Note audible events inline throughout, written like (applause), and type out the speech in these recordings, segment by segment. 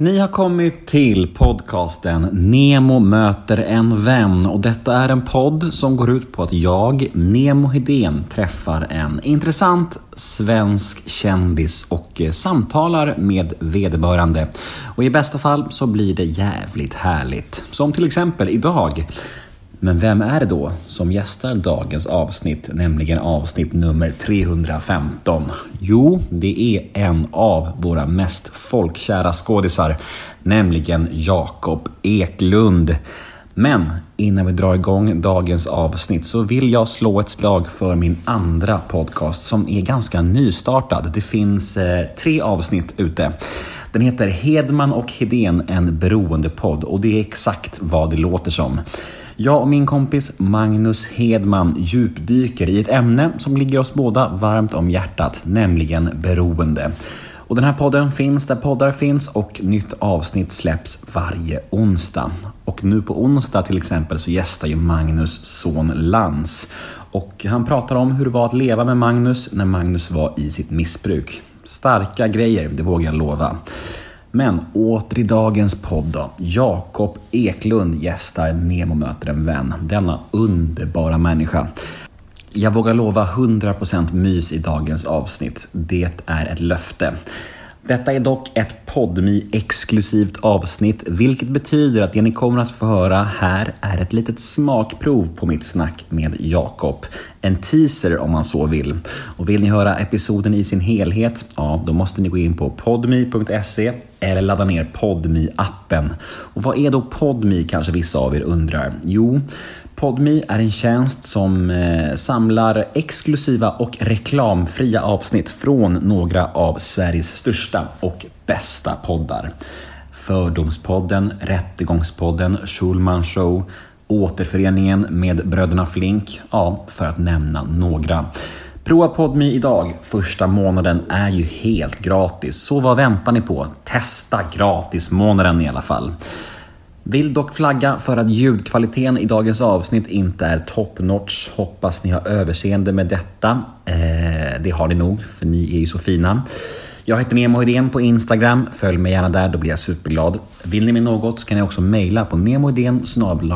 Ni har kommit till podcasten Nemo möter en vän och detta är en podd som går ut på att jag, Nemo Hedén, träffar en intressant svensk kändis och eh, samtalar med vederbörande. Och i bästa fall så blir det jävligt härligt. Som till exempel idag. Men vem är det då som gästar dagens avsnitt, nämligen avsnitt nummer 315? Jo, det är en av våra mest folkkära skådisar, nämligen Jakob Eklund. Men innan vi drar igång dagens avsnitt så vill jag slå ett slag för min andra podcast som är ganska nystartad. Det finns eh, tre avsnitt ute. Den heter Hedman och Hedén, en beroendepodd och det är exakt vad det låter som. Jag och min kompis Magnus Hedman djupdyker i ett ämne som ligger oss båda varmt om hjärtat, nämligen beroende. Och den här podden finns där poddar finns och nytt avsnitt släpps varje onsdag. Och nu på onsdag till exempel så gästar ju Magnus son Lans. Och han pratar om hur det var att leva med Magnus när Magnus var i sitt missbruk. Starka grejer, det vågar jag lova. Men åter i dagens podd då. Jakob Eklund gästar Nemo möter en vän. Denna underbara människa. Jag vågar lova 100% mys i dagens avsnitt. Det är ett löfte. Detta är dock ett podmi exklusivt avsnitt, vilket betyder att det ni kommer att få höra här är ett litet smakprov på mitt snack med Jakob. En teaser om man så vill. Och vill ni höra episoden i sin helhet, ja då måste ni gå in på podmi.se eller ladda ner podmi appen Och vad är då podmi kanske vissa av er undrar? Jo, Podmi är en tjänst som eh, samlar exklusiva och reklamfria avsnitt från några av Sveriges största och bästa poddar. Fördomspodden, Rättegångspodden, Schulman Show, Återföreningen med Bröderna Flink, ja, för att nämna några. Prova Podmi idag. Första månaden är ju helt gratis, så vad väntar ni på? Testa gratismånaden i alla fall. Vill dock flagga för att ljudkvaliteten i dagens avsnitt inte är top notch. Hoppas ni har överseende med detta. Eh, det har ni nog, för ni är ju så fina. Jag heter Nemo Hedén på Instagram. Följ mig gärna där, då blir jag superglad. Vill ni med något så kan ni också mejla på nemohedén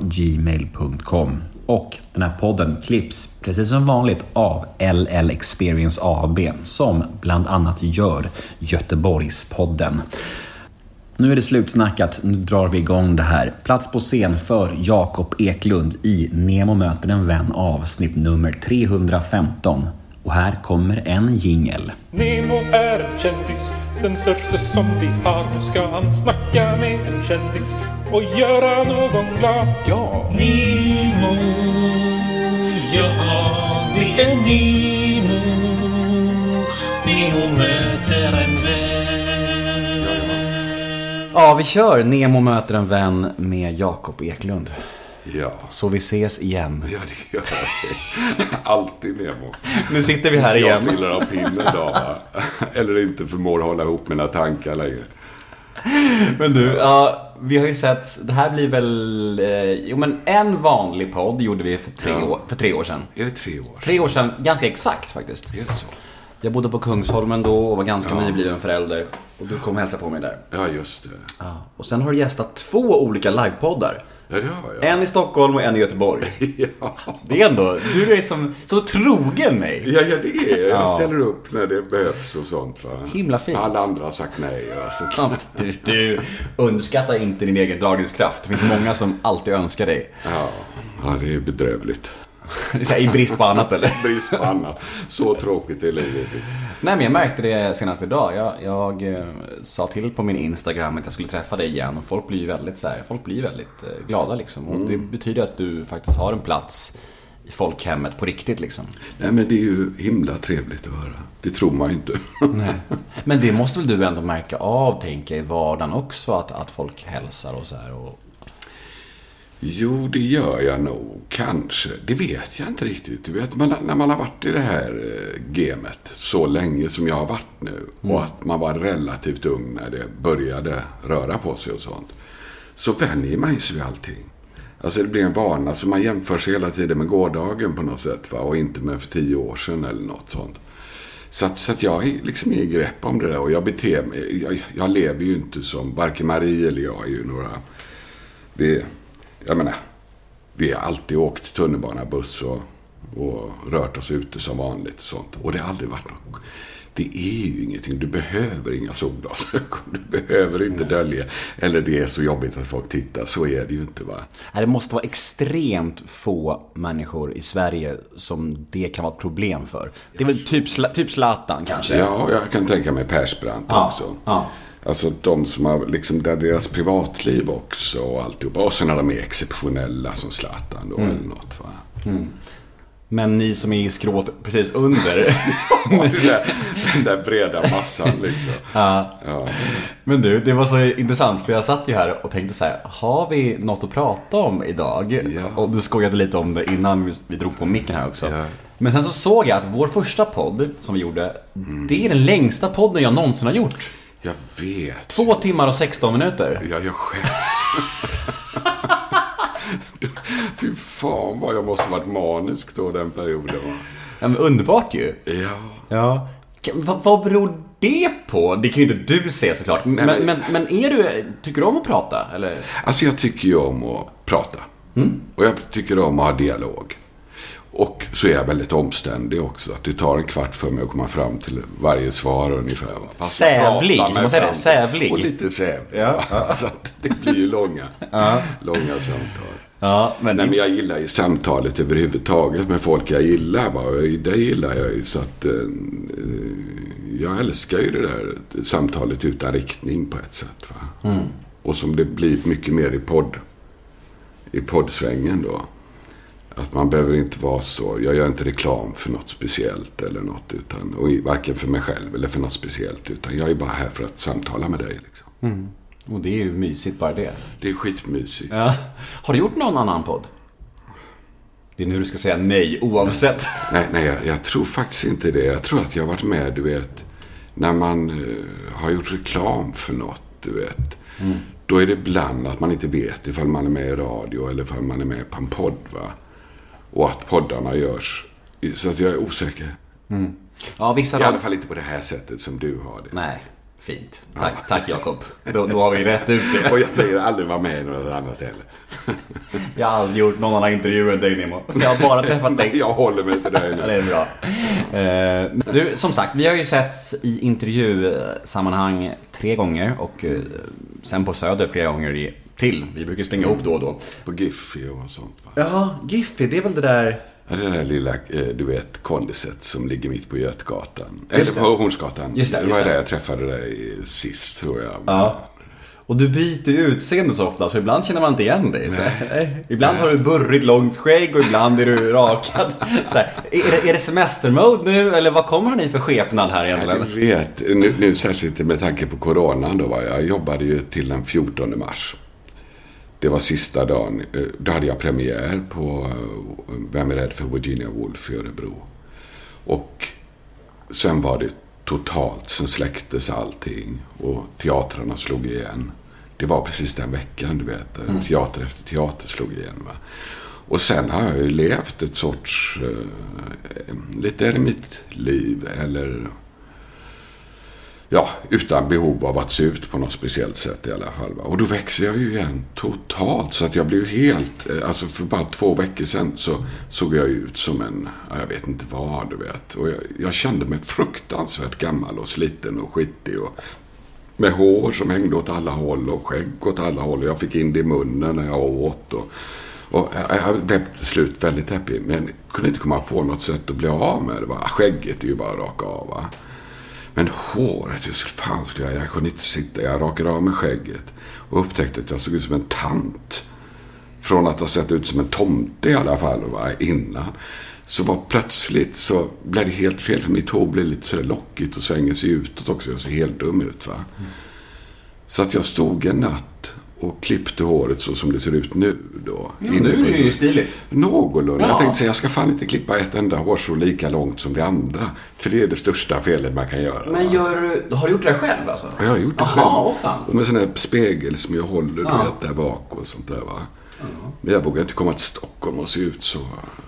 gmail.com. Och den här podden klipps precis som vanligt av LL Experience AB som bland annat gör Göteborgspodden. Nu är det slutsnackat, nu drar vi igång det här. Plats på scen för Jakob Eklund i Nemo möter en vän avsnitt nummer 315. Och här kommer en jingel. Nemo är en kändis, den största som vi har. Nu ska han snacka med en kändis och göra någon glad. Ja! Nemo, ja det är Nemo. Nemo Ja, vi kör Nemo möter en vän med Jakob Eklund. Ja. Så vi ses igen. Ja, det gör jag. Alltid Nemo. Nu sitter vi här Tills jag igen. trillar av pinnen då, va? Eller inte förmår hålla ihop mina tankar längre. Men du, ja, vi har ju sett, det här blir väl, eh, jo men en vanlig podd gjorde vi för tre, Ja. år, för tre år sedan. Är det tre år? Tre år sedan, ganska exakt faktiskt. Är det så? Jag bodde på Kungsholmen då och var ganska nybliven förälder. Och du kom och hälsade på mig där. Ja, just det. Ja. Och sen har du gästat två olika livepoddar. Ja, det har jag. En i Stockholm och en i Göteborg. (laughs) Ja. Det är ändå, du är som, så trogen mig. Ja, ja, det är jag. Jag Ja. ställer upp när det behövs och sånt. Va? Himla fint. Alla andra har sagt nej. Alltså. Ja, Du, du underskattar inte din egen dragningskraft. Det finns många som alltid önskar dig. Ja. ja, det är bedrövligt. (laughs) I brist på annat eller? (laughs) Brist på annat. Så tråkigt är livet. Nej men jag märkte det senast idag. Jag, jag eh, sa till på min Instagram att jag skulle träffa dig igen och folk blir väldigt så här, folk blir väldigt eh, glada liksom. Och det betyder att du faktiskt har en plats i folkhemmet på riktigt liksom. Nej, men det är ju himla trevligt att höra. Det tror man ju inte. (laughs) Nej. Men det måste väl du ändå märka av, tänker jag, i vardagen också, att, att folk hälsar och så här. Och... Jo, det gör jag nog. Kanske. Det vet jag inte riktigt. Du vet, man, när man har varit i det här eh, gamet så länge som jag har varit nu och att man var relativt ung när det började röra på sig och sånt. Så vänjer man ju sig vid allting. Alltså det blir en vana, så man jämför sig hela tiden med gårdagen på något sätt va? och inte med för tio år sedan eller något sånt. Så att, så att jag har liksom ingen grepp om det där och jag beter mig. Jag, jag lever ju inte som, varken Marie eller jag är ju några... Vi, jag menar, vi har alltid åkt tunnelbana, buss och, och rört oss ute som vanligt och sånt. Och det har aldrig varit något... Det är ju ingenting. Du behöver inga solglasögon. Du behöver inte dölja. Eller det är så jobbigt att folk tittar. Så är det ju inte va. Nej, Det måste vara extremt få människor i Sverige som det kan vara ett problem för. Det är väl typ, typ Zlatan kanske? Ja, jag kan tänka mig Persbrandt Ja, också. ja. Alltså de som har, liksom, där deras privatliv också och alltihopa. Och sen är de mer exceptionella som Zlatan då Mm. eller något va. Men ni som är i skrået precis under. (laughs) Det där, den där breda massan liksom. Ja. Men du, det var så intressant för jag satt ju här och tänkte så här, har vi något att prata om idag? Ja. Och du skojade lite om det innan vi- drog på micken här också. Ja. Men sen så såg jag att vår första podd som vi gjorde, Mm. det är den längsta podden jag någonsin har gjort. Jag vet. Två timmar och 16 minuter. Ja, jag skäms. (laughs) Fy fan vad jag måste varit manisk då den perioden. Ja, men underbart ju. Ja. Ja. Vad, vad beror det på? Det kan ju inte du se såklart. Men, men- men, men är du, tycker du om att prata? Eller? Alltså jag tycker ju om att prata. Och jag tycker om att ha dialog. Och så är jag väldigt omständig också. Att det tar en kvart för mig att komma fram till varje svar ungefär. va. Fast Sävlig, kan man säga det? Sävlig. Och lite sävlig. Ja. Så att det blir ju långa, långa samtal. Ja, men, Nej, men jag gillar ju samtalet överhuvudtaget med folk jag gillar. Va? Det gillar jag ju. Så att, eh, jag älskar ju det där samtalet utan riktning på ett sätt. Va? Och som det blir mycket mer i podd. I poddsvängen då. Att man behöver inte vara så. Jag gör inte reklam för något speciellt eller något. Utan, och varken för mig själv eller för något speciellt. Utan jag är bara här för att samtala med dig. Liksom. och det är ju mysigt bara det. Det är skitmysigt. Ja. Har du gjort någon annan podd? Det är nu du ska säga nej oavsett. Nej, nej jag, jag tror faktiskt inte det. Jag tror att jag har varit med, du vet, när man eh, har gjort reklam för något, du vet. Då är det ibland att man inte vet ifall man är med i radio eller ifall man är med på en podd, va. Och att poddarna görs. Så att jag är osäker. Ja, vissa I alla fall inte på det här sättet som du har det. Nej, fint. Tack, tack Jakob. Då, då har vi rätt ut det. (laughs) Och jag tänker aldrig vara med i något annat heller. (laughs) Jag har aldrig gjort någon annan intervju än dig Nemo. Jag har bara träffat (laughs) dig. Jag håller mig till dig Ja, nu. det är bra. Eh, du, som sagt, vi har ju setts i intervjusammanhang tre gånger och eh, sen på Söder flera gånger i, till. Vi brukar springa ihop då och då. På Giffy och sånt, va. Ja, Giffy, det är väl det där... Ja, det där lilla, eh, du vet, kondiset som ligger mitt på Götgatan. Eller på Hornsgatan. Just det, det just var det. där jag träffade dig sist, tror jag. Ja. Och du byter ju utseende så ofta, så ibland känner man inte igen dig. Här. Ibland har du burrigt långt skägg och ibland är du rakad. (laughs) Här. Är, det, är det semestermode nu, eller vad kommer han i för skepnad här Jag egentligen? vet, nu, nu särskilt med tanke på coronan då. Va? Jag jobbade ju till den 14 mars. Det var sista dagen. Eh, Då hade jag premiär på eh, Vem är rädd för Virginia Woolf i Örebro. Och sen var det totalt. Sen släcktes allting och teatrarna slog igen. Det var precis den veckan, du vet. Teater efter teater slog igen. Va? Och sen har jag ju levt ett sorts... Eh, lite eremittliv eller... Ja, utan behov av att se ut på något speciellt sätt i alla fall. Va? Och då växer jag ju igen totalt. Så att jag blev helt... Eh, alltså för bara två veckor sedan så såg jag ut som en... Jag vet inte vad, du vet. Och jag, jag kände mig fruktansvärt gammal och sliten och skitig. Och med hår som hängde åt alla håll och skägg åt alla håll. Jag fick in det i munnen när jag åt. Och, och jag, jag blev till slut väldigt happy. Men kunde inte komma på något sätt att bli av med det. Va? Skägget är ju bara att raka av. Va? Men håret, hur fan skulle jag... Jag kunde inte sitta. Jag rakade av mig skägget. Och upptäckte att jag såg ut som en tant. Från att ha sett ut som en tomte i alla fall va, innan. Så var plötsligt så blev det helt fel. För mitt hår blev lite så lockigt och svänger sig utåt också. Jag ser helt dum ut va. Så att jag stod en natt och klippte håret så som det ser ut nu då. Inne Nu är det ju stiligt. Någorlunda. Ja. Jag tänkte säga, jag ska fan inte klippa ett enda hårstrå lika långt som det andra. För det är det största felet man kan göra. Men gör du... Har du gjort det själv alltså? Ja, jag har gjort det Aha, själv. åh fan. Och med sån här spegel som jag håller, du Ja. vet, där bak och sånt där va. Men jag vågade inte komma till Stockholm och se ut så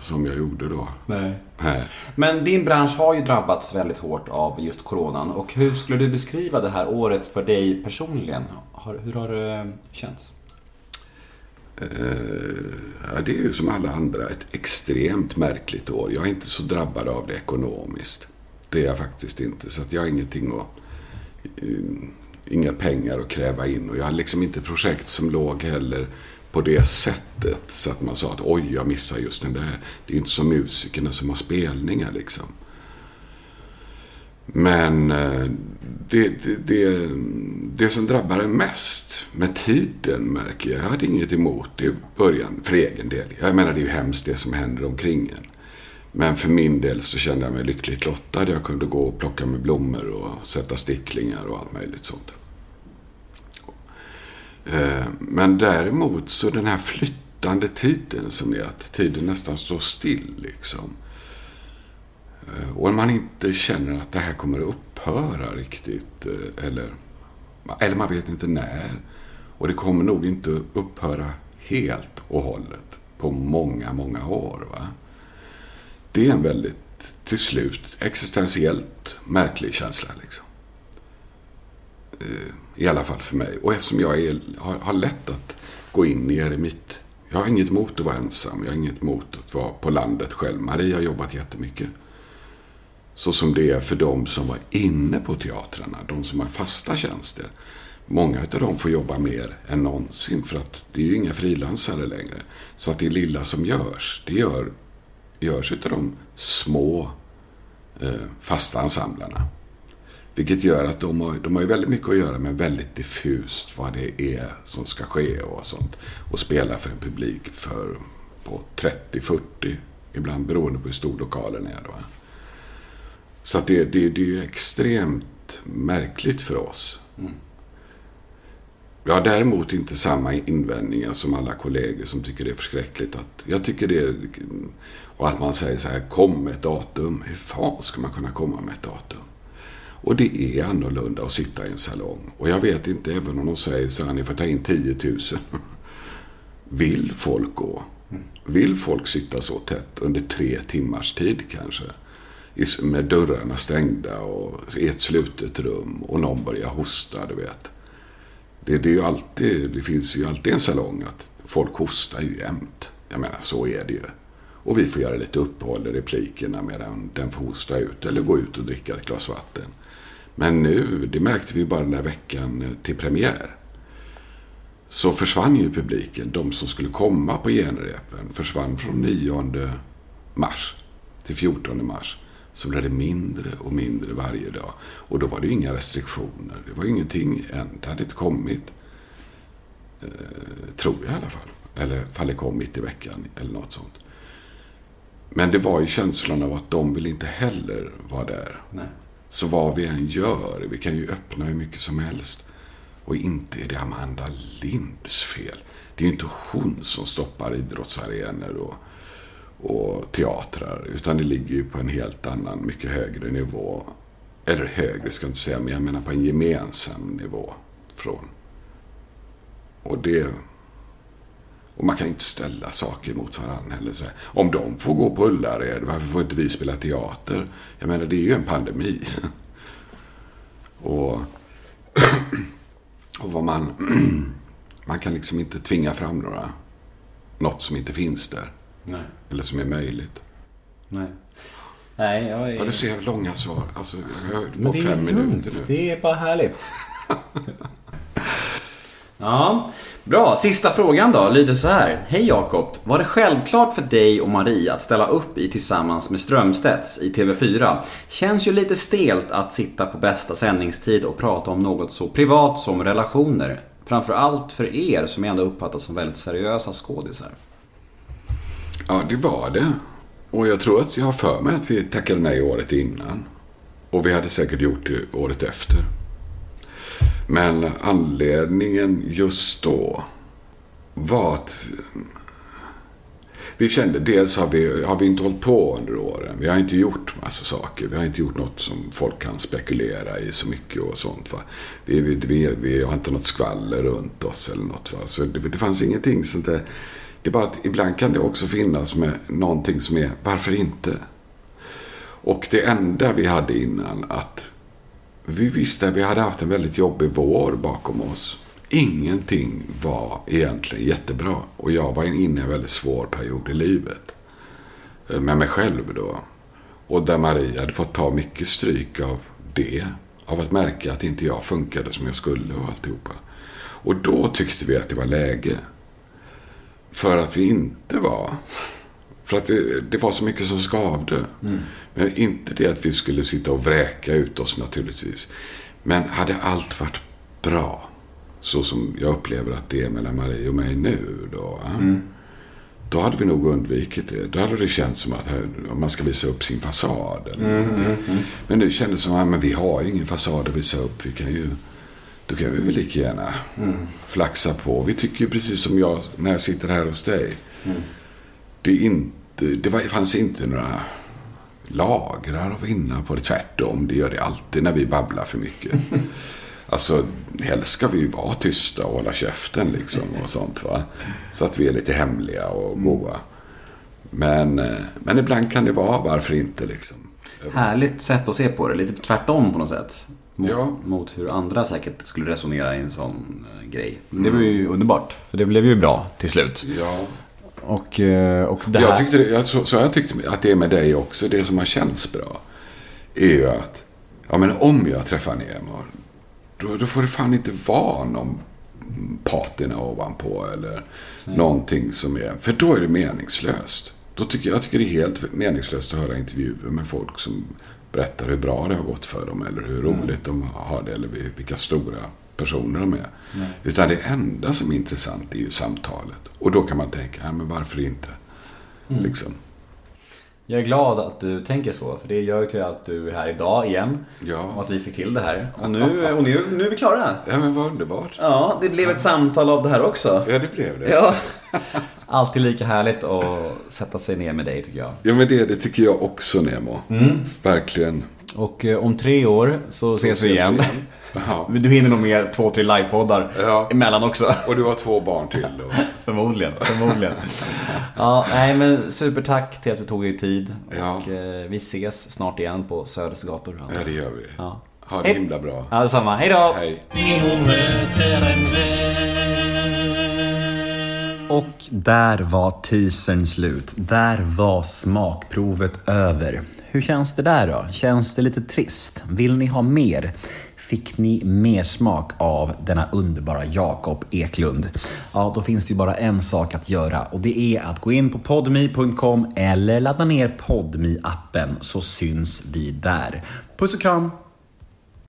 som jag gjorde då. Nej. Nej. Men din bransch har ju drabbats väldigt hårt av just coronan. Och hur skulle du beskriva det här året för dig personligen? Hur har det känts? Eh, ja, det är ju som alla andra ett extremt märkligt år. Jag är inte så drabbad av det ekonomiskt. Det är jag faktiskt inte. Så att jag har ingenting att... eh, Inga pengar att kräva in. Och jag har liksom inte projekt som låg heller på det sättet. Så att man sa att oj, jag missar just den där. Det är ju inte som musikerna som har spelningar liksom. Men eh, det, det, det, det som drabbar en mest med tiden märker jag. Jag hade inget emot det i början för egen del. Jag menar det är ju hemskt det som händer omkring en. Men för min del så kände jag mig lyckligt lottad. Jag kunde gå och plocka med blommor och sätta sticklingar och allt möjligt sånt. Eh, men däremot så den här flyttande tiden som är att tiden nästan står still liksom. Eh, och man inte känner att det här kommer att upphöra riktigt. Eh, eller, eller man vet inte när. Och det kommer nog inte att upphöra helt och hållet på många, många år. Va? Det är en väldigt, till slut, existentiellt märklig känsla. Liksom. I alla fall för mig. Och eftersom jag är, har, har lätt att gå in i eremit. Jag har inget emot att vara ensam. Jag har inget emot att vara på landet själv. Marie har jobbat jättemycket. Så som det är för de som var inne på teatrarna. De som har fasta tjänster. Många av dem får jobba mer än någonsin. För att det är ju inga frilansare längre. Så att det lilla som görs, det gör, görs av de små eh, fasta ensemblerna. Vilket gör att de har, de har ju väldigt mycket att göra med väldigt diffust vad det är som ska ske och sånt. Och spela för en publik för på 30-40, ibland beroende på hur stor lokalen är. Då. Så att det, det, det är ju extremt märkligt för oss. Jag har däremot inte samma invändningar som alla kollegor som tycker det är förskräckligt. Att jag tycker det är, och att man säger så här, kom med ett datum. Hur fan ska man kunna komma med ett datum? Och det är annorlunda att sitta i en salong. Och jag vet inte, även om de säger så här, ni får ta in 10 000. (laughs) Vill folk gå? Vill folk sitta så tätt under tre timmars tid kanske? Med dörrarna stängda och i ett slutet rum och någon börjar hosta, du vet. Det, det, är ju alltid, det finns ju alltid en salong att folk hostar ju jämt. Jag menar, så är det ju. Och vi får göra lite uppehåll i replikerna medan den får hosta ut eller gå ut och dricka ett glas vatten. Men nu, det märkte vi bara den där veckan eh, till premiär. Så försvann ju publiken. De som skulle komma på genrepen försvann från 9 mars till 14 mars. Så blev det mindre och mindre varje dag. Och då var det ju inga restriktioner. Det var ju ingenting än. Det hade inte kommit. Eh, tror jag i alla fall. Eller fall det kom mitt i veckan eller något sånt. Men det var ju känslan av att de vill inte heller vara där. Nej. Så vad vi än gör, vi kan ju öppna hur mycket som helst. Och inte är det Amanda Linds fel. Det är ju inte hon som stoppar idrottsarenor och, och teatrar. Utan det ligger ju på en helt annan, mycket högre nivå. Eller högre ska jag inte säga, men jag menar på en gemensam nivå. Från. Och det... Och man kan inte ställa saker mot varandra heller. Så här, Om de får gå på Ullared, varför får inte vi spela teater? Jag menar, det är ju en pandemi. (laughs) och, (clears throat) och vad man... (clears throat) man kan liksom inte tvinga fram några, något som inte finns där. Nej. Eller som är möjligt. Nej. Nej, jag är... Ja, du ser långa svar. Alltså, jag har på fem minuter nu. Det är bara härligt. (laughs) ja, bra. Sista frågan då lyder så här. Hej Jakob. Var det självklart för dig och Marie att ställa upp i Tillsammans med Strömstedts i TV4? Känns ju lite stelt att sitta på bästa sändningstid och prata om något så privat som relationer. Framförallt för er som jag ändå uppfattas som väldigt seriösa skådisar. Ja, det var det. Och jag tror att jag har för mig att vi tackade nej året innan. Och vi hade säkert gjort det året efter. Men anledningen just då var att Vi kände, dels har vi, har vi inte hållit på under åren. Vi har inte gjort massa saker. Vi har inte gjort något som folk kan spekulera i så mycket och sånt. Va? Vi, vi, vi, vi har inte något skvaller runt oss eller något. Va? Så det, det fanns ingenting sånt där. Det är bara att ibland kan det också finnas med någonting som är, varför inte? Och det enda vi hade innan att vi visste att vi hade haft en väldigt jobbig vår bakom oss. Ingenting var egentligen jättebra. Och jag var inne i en väldigt svår period i livet. Eh, med mig själv då. Och där Marie hade fått ta mycket stryk av det. Av att märka att inte jag funkade som jag skulle och alltihopa. Och då tyckte vi att det var läge. För att vi inte var... För att det, det var så mycket som skavde. Men inte det att vi skulle sitta och vräka ut oss naturligtvis. Men hade allt varit bra, så som jag upplever att det är mellan Marie och mig nu då. va? Då hade vi nog undvikit det. Då hade det känts som att man ska visa upp sin fasad. Eller någonting. Men nu kändes det som att men vi har ju ingen fasad att visa upp. Vi kan ju, då kan vi väl lika gärna flaxa på. Vi tycker ju precis som jag när jag sitter här hos dig. Det, inte, det var, fanns inte några lagrar att vinna på det. Tvärtom, det gör det alltid när vi babblar för mycket. (laughs) Alltså, helst ska vi ju vara tysta och hålla käften liksom och sånt va. Så att vi är lite hemliga och goa. Men, eh, men ibland kan det vara, varför inte liksom. Härligt sätt att se på det. Lite tvärtom på något sätt. Mot, Ja. mot hur andra säkert skulle resonera i en sån eh, grej. Men det var ju underbart. För det blev ju bra till slut. Ja, Och, eh, och det här... jag tyckte det, så, så jag tyckte att det är med dig också. Det som har känts bra är ju att ja, men om jag träffar Nemo då, då får det fan inte vara någon patina ovanpå eller någonting som är... För då är det meningslöst. Då tycker jag, tycker det är helt meningslöst att höra intervjuer med folk som berättar hur bra det har gått för dem eller hur roligt de har det eller vilka stora personer de är. Utan det enda som är intressant är ju samtalet. Och då kan man tänka, ja, men varför inte? Liksom. Jag är glad att du tänker så, för det gör ju till att du är här idag igen. Ja. Och att vi fick till det här. Och nu, och nu, nu är vi klara. Ja, men vad underbart. Ja, det blev ett samtal av det här också. Ja, det blev det. Ja. (laughs) Alltid lika härligt att sätta sig ner med dig tycker jag. Ja, men det, det tycker jag också, Nemo. Verkligen. Och eh, om tre år så, ses vi igen. (laughs) Ja. Du hinner nog med två, tre livepoddar Ja. emellan också. Och du har två barn till. Och... (laughs) Förmodligen, förmodligen. (laughs) Ja, nej men supertack till att du tog dig tid. Ja. Och eh, vi ses snart igen på Söders gator. Ja, det gör vi. Ja. Ha det Hej. himla bra. Ja, detsamma. Hej då! Hej. Och där var teasern slut. Där var smakprovet över. Hur känns det där då? Känns det lite trist? Vill ni ha mer? Fick ni mer smak av denna underbara Jakob Eklund? Ja, då finns det ju bara en sak att göra och det är att gå in på podme.com eller ladda ner podmi appen så syns vi där. Puss och kram!